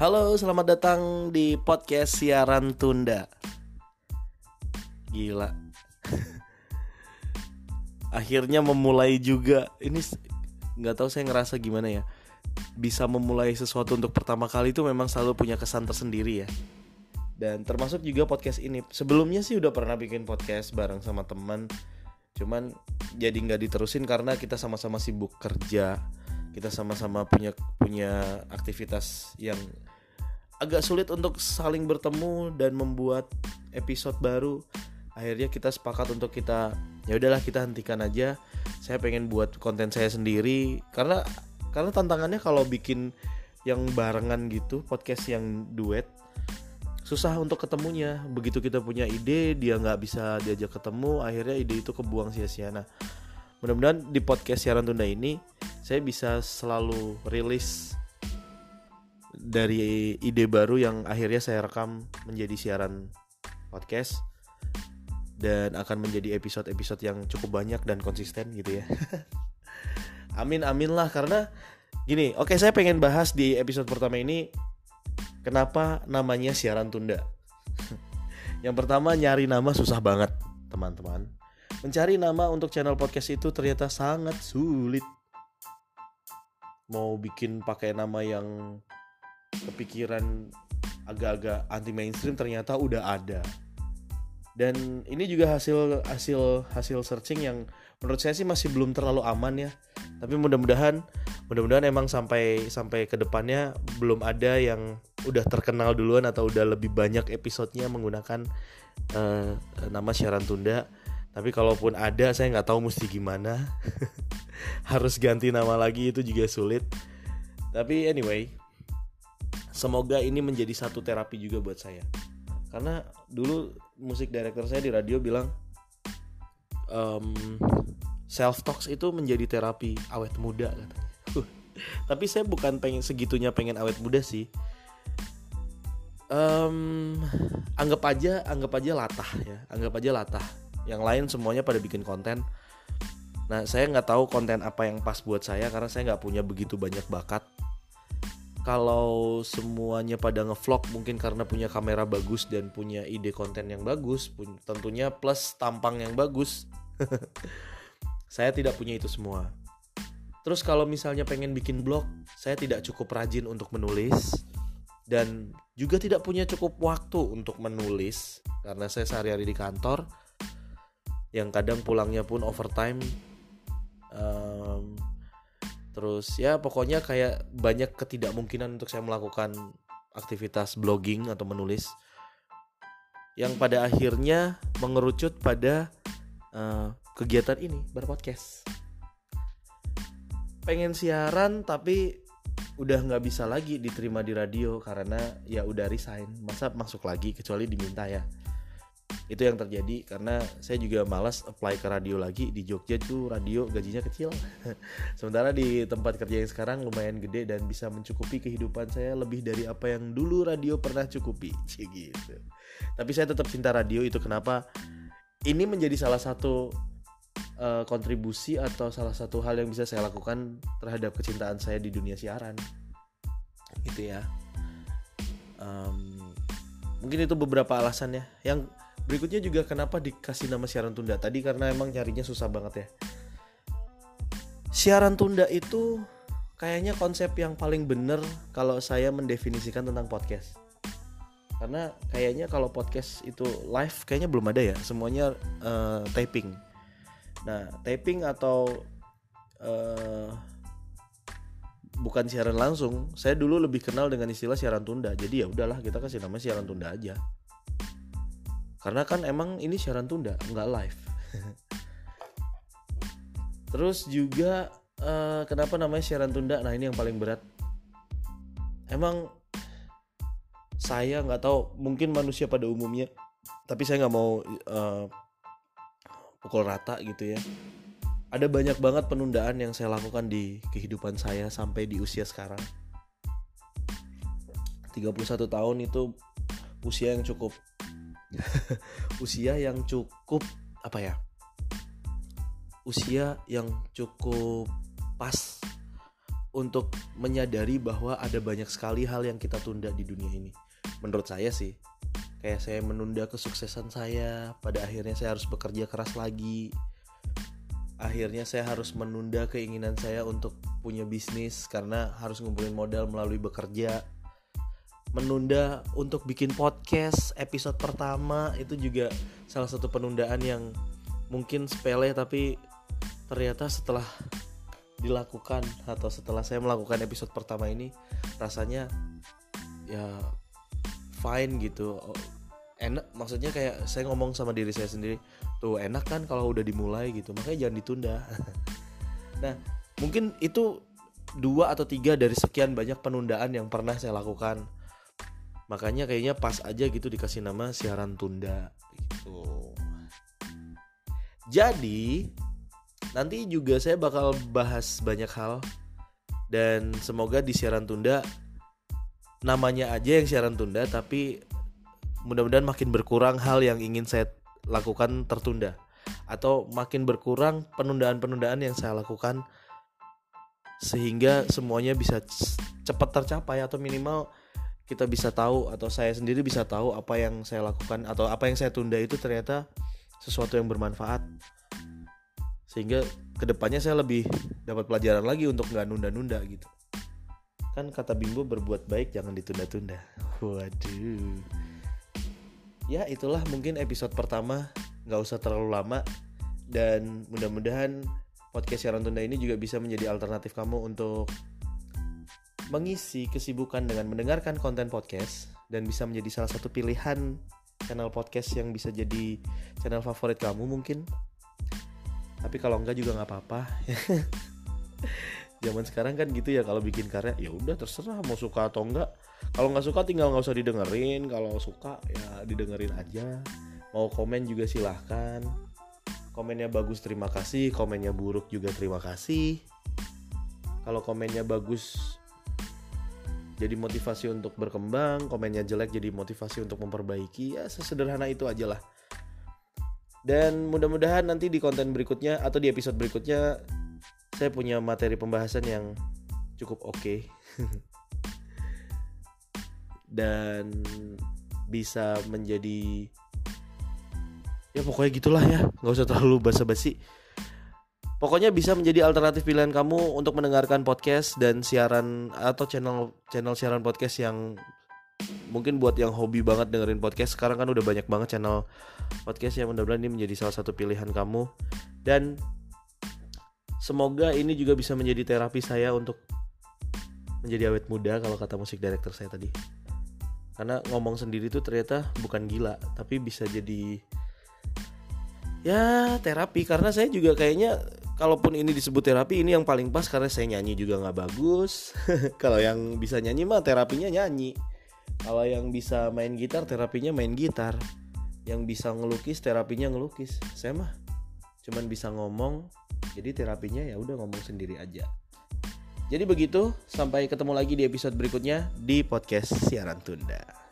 Halo, selamat datang di podcast siaran tunda. Gila. Akhirnya memulai juga. Ini nggak tahu saya ngerasa gimana ya. Bisa memulai sesuatu untuk pertama kali itu memang selalu punya kesan tersendiri ya. Dan termasuk juga podcast ini. Sebelumnya sih udah pernah bikin podcast bareng sama teman. Cuman jadi nggak diterusin karena kita sama-sama sibuk kerja kita sama-sama punya punya aktivitas yang agak sulit untuk saling bertemu dan membuat episode baru. Akhirnya kita sepakat untuk kita ya udahlah kita hentikan aja. Saya pengen buat konten saya sendiri. Karena karena tantangannya kalau bikin yang barengan gitu podcast yang duet susah untuk ketemunya. Begitu kita punya ide dia nggak bisa diajak ketemu akhirnya ide itu kebuang sia-sia. Nah mudah-mudahan di podcast siaran tunda ini saya bisa selalu rilis dari ide baru yang akhirnya saya rekam menjadi siaran podcast dan akan menjadi episode-episode yang cukup banyak dan konsisten gitu ya. amin amin lah karena gini, oke saya pengen bahas di episode pertama ini kenapa namanya siaran tunda. yang pertama nyari nama susah banget, teman-teman Mencari nama untuk channel podcast itu ternyata sangat sulit. Mau bikin pakai nama yang kepikiran agak-agak anti mainstream ternyata udah ada. Dan ini juga hasil hasil hasil searching yang menurut saya sih masih belum terlalu aman ya. Tapi mudah-mudahan mudah-mudahan emang sampai sampai ke depannya belum ada yang udah terkenal duluan atau udah lebih banyak episodenya menggunakan uh, nama siaran tunda tapi kalaupun ada saya nggak tahu mesti gimana harus ganti nama lagi itu juga sulit tapi anyway semoga ini menjadi satu terapi juga buat saya. Karena dulu musik director saya di radio bilang um, self talks itu menjadi terapi awet muda katanya. Tapi saya bukan pengen segitunya pengen awet muda sih. Um, anggap aja anggap aja latah ya anggap aja latah. Yang lain semuanya pada bikin konten. Nah saya nggak tahu konten apa yang pas buat saya karena saya nggak punya begitu banyak bakat kalau semuanya pada ngevlog mungkin karena punya kamera bagus dan punya ide konten yang bagus tentunya plus tampang yang bagus. Saya tidak punya itu semua. Terus kalau misalnya pengen bikin blog saya tidak cukup rajin untuk menulis dan juga tidak punya cukup waktu untuk menulis karena saya sehari-hari di kantor yang kadang pulangnya pun overtime terus ya pokoknya kayak banyak ketidakmungkinan untuk saya melakukan aktivitas blogging atau menulis. Yang pada akhirnya mengerucut pada uh, kegiatan ini berpodcast. Pengen siaran tapi udah nggak bisa lagi diterima di radio karena ya udah resign. Masa masuk lagi kecuali diminta ya itu yang terjadi karena saya juga malas apply ke radio lagi. Di Jogja tuh radio gajinya kecil. Sementara di tempat kerja yang sekarang lumayan gede dan bisa mencukupi kehidupan saya lebih dari apa yang dulu radio pernah cukupi. Gitu. Tapi saya tetap cinta radio. Itu kenapa? Ini menjadi salah satu uh, kontribusi atau salah satu hal yang bisa saya lakukan terhadap kecintaan saya di dunia siaran. Gitu ya. Um, mungkin itu beberapa alasannya. Yang Berikutnya juga kenapa dikasih nama siaran tunda tadi karena emang nyarinya susah banget ya. Siaran tunda itu kayaknya konsep yang paling bener kalau saya mendefinisikan tentang podcast. Karena kayaknya kalau podcast itu live kayaknya belum ada ya, semuanya uh, taping. Nah, taping atau uh, bukan siaran langsung, saya dulu lebih kenal dengan istilah siaran tunda. Jadi ya udahlah kita kasih nama siaran tunda aja karena kan emang ini siaran tunda nggak live. Terus juga uh, kenapa namanya siaran tunda? Nah ini yang paling berat. Emang saya nggak tahu mungkin manusia pada umumnya tapi saya nggak mau uh, pukul rata gitu ya. Ada banyak banget penundaan yang saya lakukan di kehidupan saya sampai di usia sekarang. 31 tahun itu usia yang cukup usia yang cukup apa ya usia yang cukup pas untuk menyadari bahwa ada banyak sekali hal yang kita tunda di dunia ini. Menurut saya sih, kayak saya menunda kesuksesan saya, pada akhirnya saya harus bekerja keras lagi. Akhirnya saya harus menunda keinginan saya untuk punya bisnis karena harus ngumpulin modal melalui bekerja. Menunda untuk bikin podcast episode pertama itu juga salah satu penundaan yang mungkin sepele tapi ternyata setelah dilakukan atau setelah saya melakukan episode pertama ini rasanya ya fine gitu. Enak maksudnya kayak saya ngomong sama diri saya sendiri tuh enak kan kalau udah dimulai gitu makanya jangan ditunda. Nah mungkin itu dua atau tiga dari sekian banyak penundaan yang pernah saya lakukan makanya kayaknya pas aja gitu dikasih nama siaran tunda gitu. Jadi Nanti juga saya bakal bahas banyak hal. Dan semoga di siaran tunda namanya aja yang siaran tunda tapi mudah-mudahan makin berkurang hal yang ingin saya lakukan tertunda. Atau makin berkurang penundaan-penundaan yang saya lakukan sehingga semuanya bisa cepat tercapai atau minimal kita bisa tahu atau saya sendiri bisa tahu apa yang saya lakukan atau apa yang saya tunda itu ternyata sesuatu yang bermanfaat. Sehingga ke depannya saya lebih dapat pelajaran lagi untuk nggak nunda-nunda gitu. Kan kata Bimbo berbuat baik jangan ditunda-tunda. Waduh. Ya itulah mungkin episode pertama. Nggak usah terlalu lama. Dan mudah-mudahan podcast siaran tunda ini juga bisa menjadi alternatif kamu untuk mengisi kesibukan dengan mendengarkan konten podcast dan bisa menjadi salah satu pilihan channel podcast yang bisa jadi channel favorit kamu mungkin. Tapi kalau enggak juga nggak apa-apa. Zaman sekarang kan gitu ya kalau bikin karya ya udah terserah mau suka atau enggak. Kalau nggak suka tinggal nggak usah didengerin kalau suka ya didengerin aja. Mau komen juga silahkan. Komennya bagus terima kasih. Komennya buruk juga terima kasih. Kalau komennya bagus jadi motivasi untuk berkembang komennya jelek jadi motivasi untuk memperbaiki ya sesederhana itu aja lah dan mudah-mudahan nanti di konten berikutnya atau di episode berikutnya saya punya materi pembahasan yang cukup oke. Dan bisa menjadi ya pokoknya gitulah ya, nggak usah terlalu basa-basi. Pokoknya bisa menjadi alternatif pilihan kamu untuk mendengarkan podcast dan siaran atau channel channel siaran podcast yang mungkin buat yang hobi banget dengerin podcast. Sekarang kan udah banyak banget channel podcast yang mudah-mudahan ini menjadi salah satu pilihan kamu. Dan semoga ini juga bisa menjadi terapi saya untuk menjadi awet muda kalau kata musik director saya tadi. Karena ngomong sendiri tuh ternyata bukan gila tapi bisa jadi ya terapi. Karena saya juga kayaknya kalaupun ini disebut terapi ini yang paling pas karena saya nyanyi juga nggak bagus. Kalau yang bisa nyanyi mah terapinya nyanyi. Kalau yang bisa main gitar terapinya main gitar. Yang bisa ngelukis terapinya ngelukis. Saya mah cuman bisa ngomong jadi terapinya ya udah ngomong sendiri aja. Jadi begitu sampai ketemu lagi di episode berikutnya di podcast siaran tunda